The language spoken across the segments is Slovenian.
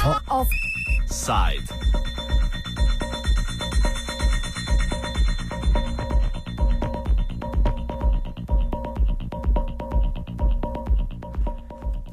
Offside.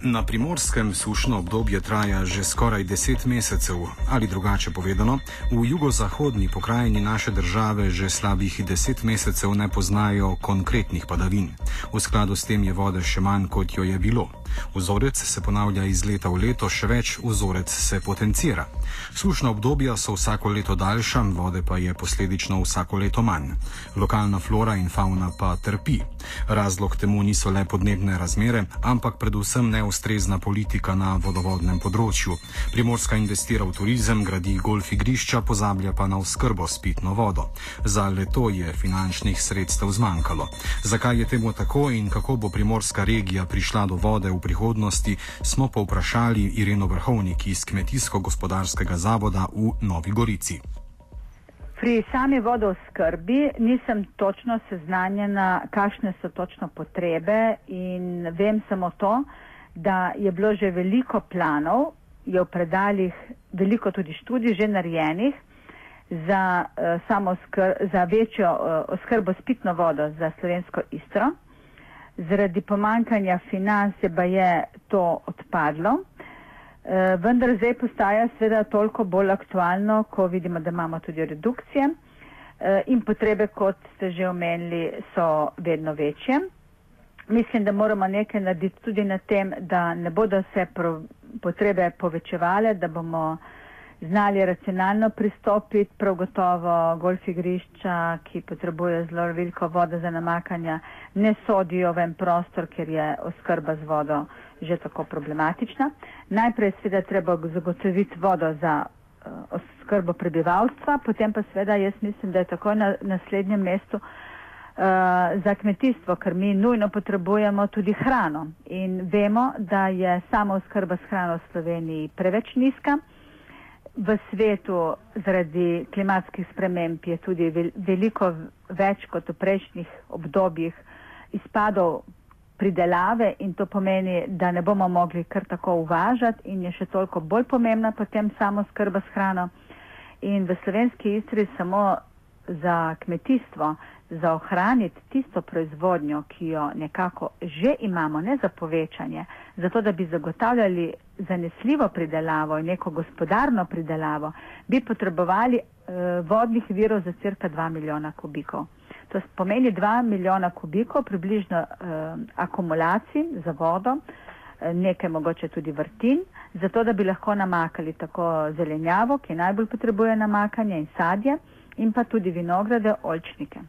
Na primorskem sušno obdobje traja že skoraj deset mesecev, ali drugače povedano, v jugozahodni pokrajini naše države že slabih deset mesecev ne poznajo konkretnih padavin. V skladu s tem je vode še manj, kot jo je bilo. Vzorec se ponavlja iz leta v leto, še več vzorec se potencira. Sušna obdobja so vsako leto daljša, vode pa je posledično vsako leto manj. Lokalna flora in fauna pa trpi. Razlog temu niso le podnebne razmere, ampak predvsem neustrezna politika na vodovodnem področju. Primorska investira v turizem, gradi golf igrišča, pozablja pa na oskrbo s pitno vodo. Za leto je finančnih sredstev zmanjkalo. Zakaj je temu tako in kako bo primorska regija prišla do vode v prihodnosti, smo povprašali Ireno Vrhovnik iz Kmetijsko-gospodarskega zavoda v Novi Gorici. Pri sami vodoskrbi nisem točno seznanjena, kakšne so točno potrebe in vem samo to, da je bilo že veliko planov, je v predaljih veliko tudi študij že narejenih za, uh, samo skr za večjo uh, oskrbo s pitno vodo za slovensko istro. Zaradi pomankanja finans je pa je to odpadlo. Uh, vendar zdaj postaja seveda toliko bolj aktualno, ko vidimo, da imamo tudi redukcije uh, in potrebe, kot ste že omenili, so vedno večje. Mislim, da moramo nekaj narediti tudi na tem, da ne bodo se potrebe povečevale, da bomo znali racionalno pristopiti, prav gotovo golf igrišča, ki potrebuje zelo veliko vode za namakanje, ne sodijo v en prostor, ker je oskrba z vodo že tako problematična. Najprej seveda treba zagotoviti vodo za uh, oskrbo prebivalstva, potem pa seveda jaz mislim, da je tako na naslednjem mestu uh, za kmetijstvo, ker mi nujno potrebujemo tudi hrano in vemo, da je samo oskrba s hrano v Sloveniji preveč nizka v svetu zaradi klimatskih sprememb je tudi veliko več kot v prejšnjih obdobjih izpadov pridelave in to pomeni, da ne bomo mogli kar tako uvažati in je še toliko bolj pomembna potem samo skrba s hrano. In v slovenski istri samo za kmetijstvo za ohraniti tisto proizvodnjo, ki jo nekako že imamo, ne za povečanje, zato da bi zagotavljali zanesljivo pridelavo in neko gospodarno pridelavo, bi potrebovali eh, vodnih virov za cirka 2 milijona kubikov. To pomeni 2 milijona kubikov približno eh, akumulacij za vodo, eh, nekaj mogoče tudi vrtin, zato da bi lahko namakali tako zelenjavo, ki najbolj potrebuje namakanje in sadje, in pa tudi vinograde, olčnike.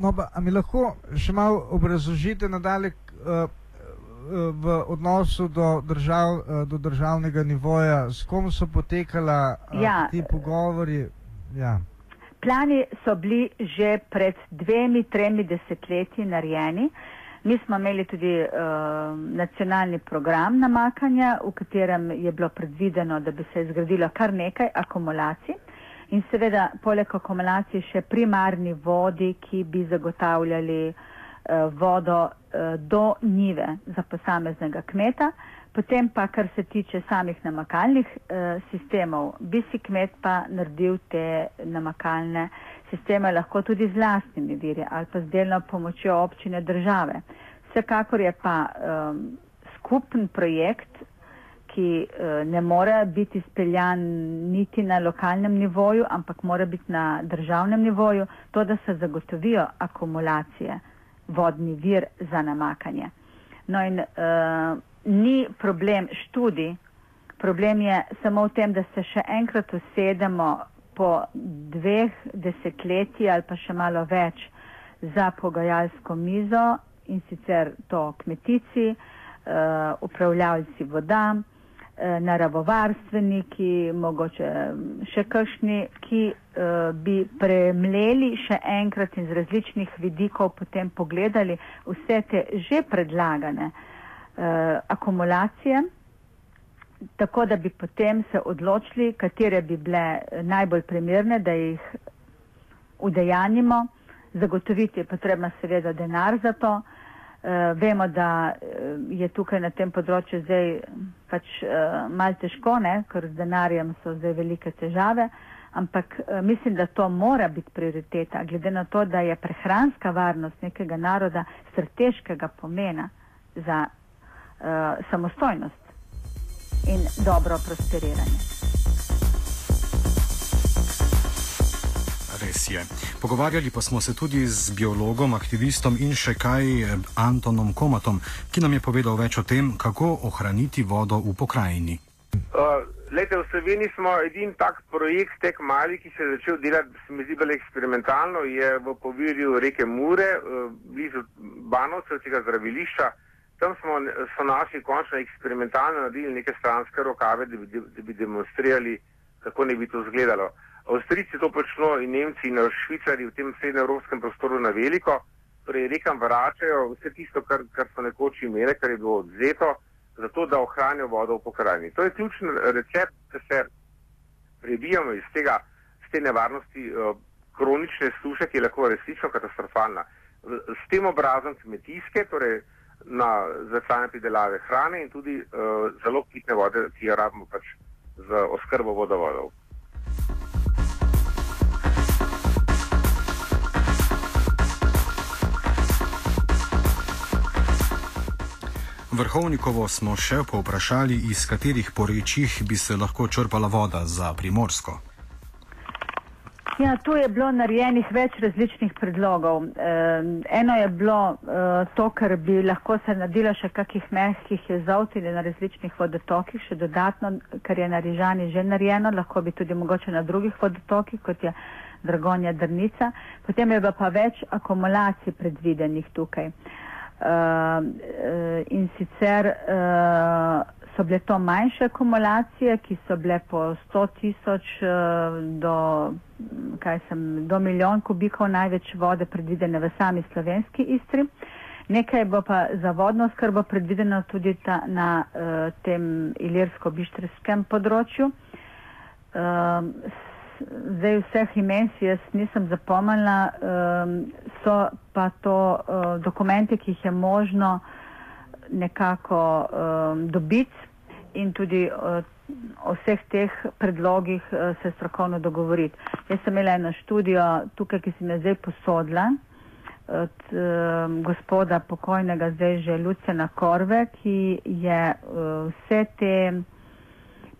No, pa, a mi lahko še malo obrazložite nadalje uh, v odnosu do, držav, uh, do državnega nivoja, s kom so potekala uh, ja. ti pogovori? Ja. Plani so bili že pred dvemi, tremi desetletji narejeni. Mi smo imeli tudi uh, nacionalni program namakanja, v katerem je bilo predvideno, da bi se zgradilo kar nekaj akumulacij in seveda poleg akumulacije še primarni vodi, ki bi zagotavljali uh, vodo uh, do nive za posameznega kmeta. Potem pa, kar se tiče samih namakalnih uh, sistemov, bi si kmet pa naredil te namakalne sisteme lahko tudi z lastnimi viri ali pa z delno pomočjo občine države. Vsekakor je pa um, skupen projekt ki uh, ne more biti speljan niti na lokalnem nivoju, ampak mora biti na državnem nivoju, to, da se zagotovijo akumulacije, vodni vir za namakanje. No in uh, ni problem študij, problem je samo v tem, da se še enkrat usedemo po dveh desetletji ali pa še malo več za pogajalsko mizo in sicer to kmetici, uh, upravljalci voda, Eh, naravovarstveniki, mogoče mm, še kakšni, ki uh, bi premleli še enkrat in z različnih vidikov potem pogledali vse te že predlagane uh, akumulacije, tako da bi potem se odločili, katere bi bile najbolj primerne, da jih udejanimo. Zagotoviti je potrebno seveda denar za to. Uh, vemo, da je tukaj na tem področju zdaj pač uh, mal težko, ne? ker z denarjem so zdaj velike težave, ampak mislim, da to mora biti prioriteta, glede na to, da je prehranska varnost nekega naroda strateškega pomena za uh, samostojnost in dobro prosperiranje. Res je. Pogovarjali pa smo se tudi z biologom, aktivistom in še kaj eh, Antonom Komatom, ki nam je povedal več o tem, kako ohraniti vodo v pokrajini. Uh, lejte, v Sloveniji smo edini tak projekt, tek mali, ki se je začel delati, se mi zdi bolj eksperimentalno, je v povirju reke Mure, uh, blizu Banovcev, tega zdravilišča. Tam smo so naši končno eksperimentalno naredili neke stranske rokave, da bi, da bi demonstrirali, kako ne bi to izgledalo. Uh, Avstrijci to počno in Nemci in Švicari v tem srednjeevropskem prostoru na veliko, torej rekam, vračajo vse tisto, kar, kar so nekoč imeli, kar je bilo odzeto, zato da ohranijo vodo v pokrajini. To je ključen recept, da se prebijamo iz tega, z te nevarnosti uh, kronične suše, ki je lahko resnično katastrofalna. S tem obrazom kmetijske, torej na začanje pridelave hrane in tudi uh, zelo pitne vode, ki jo rabimo pač za oskrbo vodovodov. Vrhovnikovo smo še povprašali, iz katerih porečjih bi se lahko črpala voda za primorsko. Ja, tu je bilo narejenih več različnih predlogov. E, eno je bilo e, to, kar bi lahko se naredilo še kakih mehkih jezovtili na različnih vodotokih, še dodatno, kar je na Rižani že narejeno, lahko bi tudi mogoče na drugih vodotokih, kot je Dragonja Drnica. Potem je pa več akumulacij predvidenih tukaj. E, in sicer uh, so bile to manjše akumulacije, ki so bile po 100 tisoč uh, do, do milijon kubikov največ vode predvidene v sami slovenski istri. Nekaj bo pa za vodno skrbo predvideno tudi ta, na uh, tem ilirsko-bištrskem področju. Uh, zdaj vseh imen si jaz nisem zapomnila, um, so pa to uh, dokumenti, ki jih je možno nekako um, dobiti in tudi uh, o vseh teh predlogih uh, se strokovno dogovoriti. Jaz sem imela eno študijo tukaj, ki sem jo zdaj posodila od um, gospoda pokojnega zdaj že Lucena Korve, ki je uh, vse te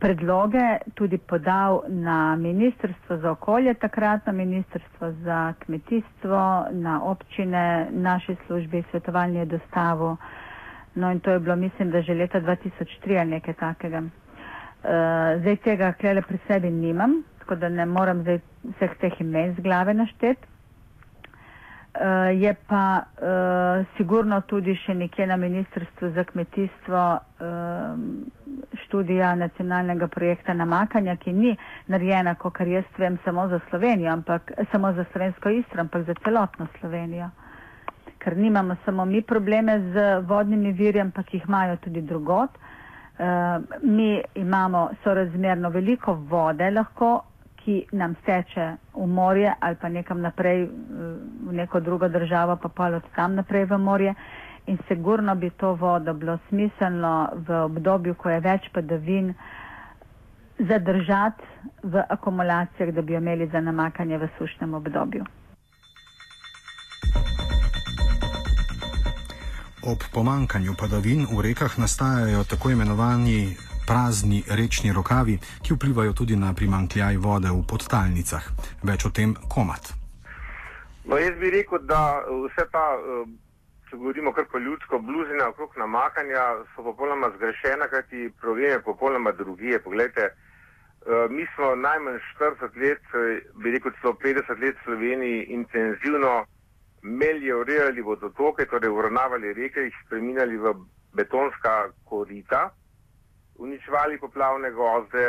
predloge tudi podal na Ministrstvo za okolje, takrat na Ministrstvo za kmetijstvo, na občine, naše službe, svetovalni dostavo. No in to je bilo, mislim, da že leta 2003 ali nekaj takega. Uh, zdaj tega klele pri sebi nimam, tako da ne moram zdaj vseh teh imen z glave našteti. Uh, je pa uh, sigurno tudi še nekje na Ministrstvu za kmetijstvo uh, študija nacionalnega projekta namakanja, ki ni narejena, kot kar jaz vem, samo za Slovenijo, ampak samo za slovensko istro, ampak za celotno Slovenijo. Ker nimamo samo mi probleme z vodnimi viri, ampak jih imajo tudi drugot. Uh, mi imamo sorazmerno veliko vode lahko ki nam steče v morje ali pa nekam naprej v neko drugo državo, pa pa od tam naprej v morje. In sigurno bi to vodo bilo smiselno v obdobju, ko je več padavin, zadržati v akumulacijah, da bi jo imeli za namakanje v sušnem obdobju. Ob pomankanju padavin v rekah nastajajo tako imenovani prazni rečni rokavi, ki vplivajo tudi na primankljaj vode v podtalnicah. Več o tem komat. No, jaz bi rekel, da vse ta, eh, če govorimo kar po ljudsko, bluzina okrog namakanja so popolnoma zgrešena, kajti problem je popolnoma drugije. Poglejte, eh, mi smo najmanj 40 let, eh, bi rekel celo 50 let v Sloveniji intenzivno meliorali vodotoke, torej uravnavali reke, jih spreminjali v betonska korita uničevali poplavne gozde,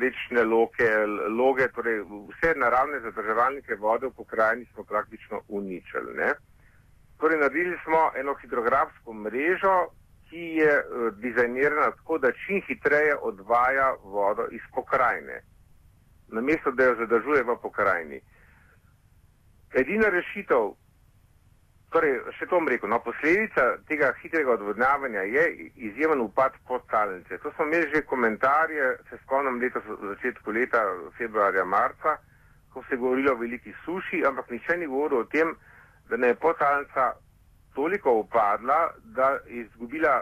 rečne loke, loge, torej vse naravne zadrževalnike vode v pokrajini smo praktično uničili. Ne? Torej, naredili smo eno hidrografsko mrežo, ki je uh, dizajnirana tako, da čim hitreje odvaja vodo iz pokrajine, namesto da jo zadržuje v pokrajini. Edina rešitev Torej, še to bom rekel. No, posledica tega hitrega odvodnjavanja je izjemen upad podtalnice. To smo imeli že komentarje, se spomnim leta, v začetku leta, februarja, marca, ko se je govorilo o veliki suši, ampak niče ni govoril o tem, da ne je podtalnica toliko upadla, da je izgubila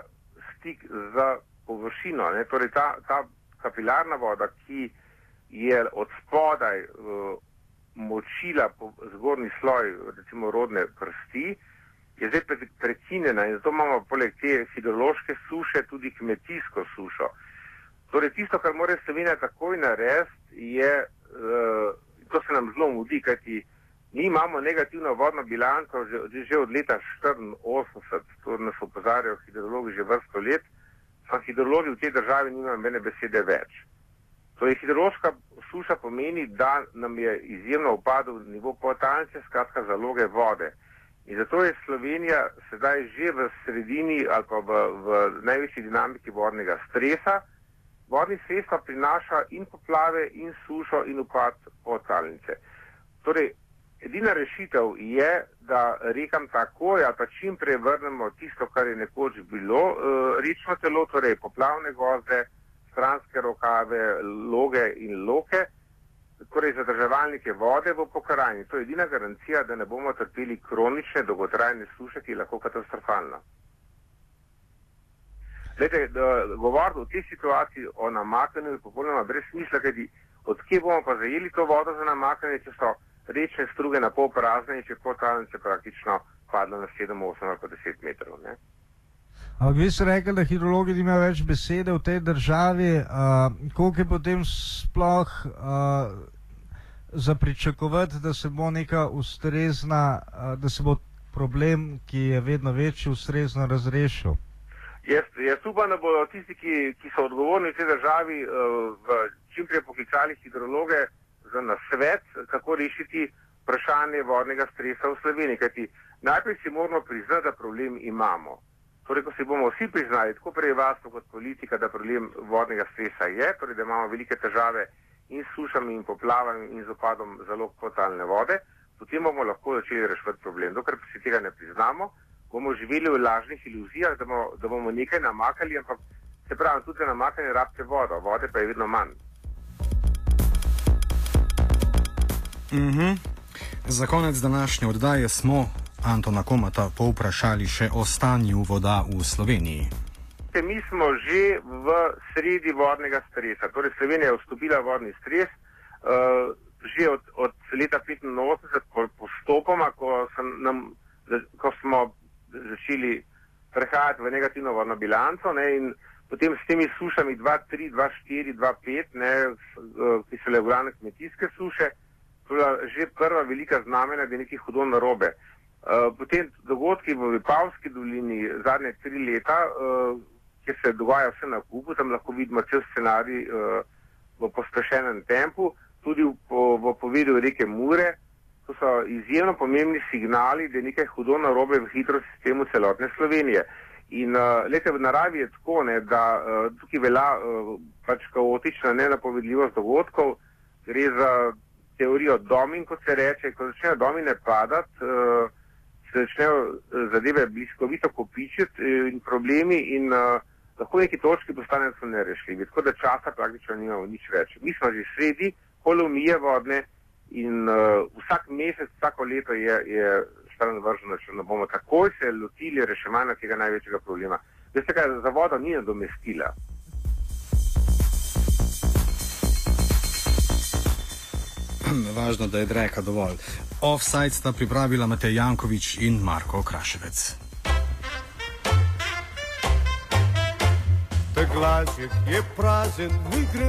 stik z površino. Torej, ta, ta kapilarna voda, ki je od spodaj uh, močila zgornji sloj, recimo rodne prsti, je zdaj prekinjena in zato imamo poleg te hidrološke suše tudi kmetijsko sušo. Torej, tisto, kar mora Slovenija takoj narediti, je, uh, to se nam zelo mudi, kajti mi imamo negativno vodno bilanco že, že od leta 1984, to nas opozarjajo hidrologi že vrsto let, pa hidrologi v tej državi nimajo mene besede več. Torej, hidrološka suša pomeni, da nam je izjemno upadel nivo potalnice, skratka zaloge vode. In zato je Slovenija sedaj že v sredini ali pa v, v največji dinamiki vodnega stresa. Vodni stres pa prinaša in poplave, in sušo, in upad potalnice. Torej, edina rešitev je, da rekam takoj, ali pa čim prej vrnemo tisto, kar je nekoč bilo uh, rečno telo, torej poplavne gozde, stranske rokave, loge in loke, torej zadrževalnike vode v pokrajini. To je edina garancija, da ne bomo trpeli kronične dolgotrajne suše, ki je lahko katastrofalna. Glede, govoriti o tej situaciji, o namakanju, je popolnoma brez smisla, kajti odkje bomo pa zajeli to vodo za namakanje, če so rečne struge na pol prazne in če potalnice praktično padlo na 7, 8 ali pa 10 metrov. Ne? Ampak vi ste rekli, da hidrologi nimajo več besede v tej državi. Uh, koliko je potem sploh uh, za pričakovati, da se bo neka ustrezna, uh, da se bo problem, ki je vedno večji, ustrezno razrešil? Jaz, jaz upam, da bodo tisti, ki, ki so odgovorni v tej državi, uh, čim prej poklicali hidrologe za nasvet, kako rešiti vprašanje vodnega stresa v Sloveniji. Kajti najprej si moramo priznati, da problem imamo. Torej, ko si bomo vsi priznali, tako prebivalstvo kot politika, da problem vodnega stresa je, torej, da imamo velike težave in s sušami in poplavami in z opadom zalog potalne vode, potem bomo lahko začeli rešiti problem. Dokler si tega ne priznamo, bomo živeli v lažnih iluzijah, da bomo, da bomo nekaj namakali, ampak se pravi, tudi za namakanje rabite vodo, vode pa je vedno manj. Mm -hmm. Za konec današnje oddaje smo Antona Komata povprašali še o stanju voda v Sloveniji. Mi smo že v sredi vodnega stresa. Torej, Slovenija je vstopila v vodni stres uh, že od, od leta 1985, postopoma, ko, nam, ko smo začeli prehajati v negativno vodno bilanco. Ne, potem s temi sušami 2-3, 2-4, 2-5, ki so le glavne kmetijske suše, to je že prva velika znamenja, da je nekaj hudo narobe. Eh, potem dogodki v Vipavski dolini zadnje tri leta, uh, kjer se dogaja vse na kupu, tam lahko vidimo cel scenarij uh, v pospešenem tempu, tudi v, po, v povedu reke Mure. To so izjemno pomembni signali, da je nekaj hudo narobe v hidrosistemu celotne Slovenije. In uh, lete v naravi je tako, ne, da uh, tukaj velja uh, pač kaotična nenapovedljivost dogodkov, gre za teorijo domin, kot se reče, ko začnejo domine padati. Uh, začnejo eh, zadeve bliskovito kopičiti eh, in problemi in uh, lahko neki točki postanejo nerešljivi. Tako da časa praktično nimamo nič več. Mi smo že sredi kolonije vodne in uh, vsak mesec, vsako leto je, je stran vrženo, če ne bomo takoj se lotili reševanja tega največjega problema. Veste kaj, za vodo ni nadomestila. Važno, da je dreka dovolj. Offside sta pripravila Matej Jankovič in Marko Kraševec. Ta glas je prazen, mi gremo.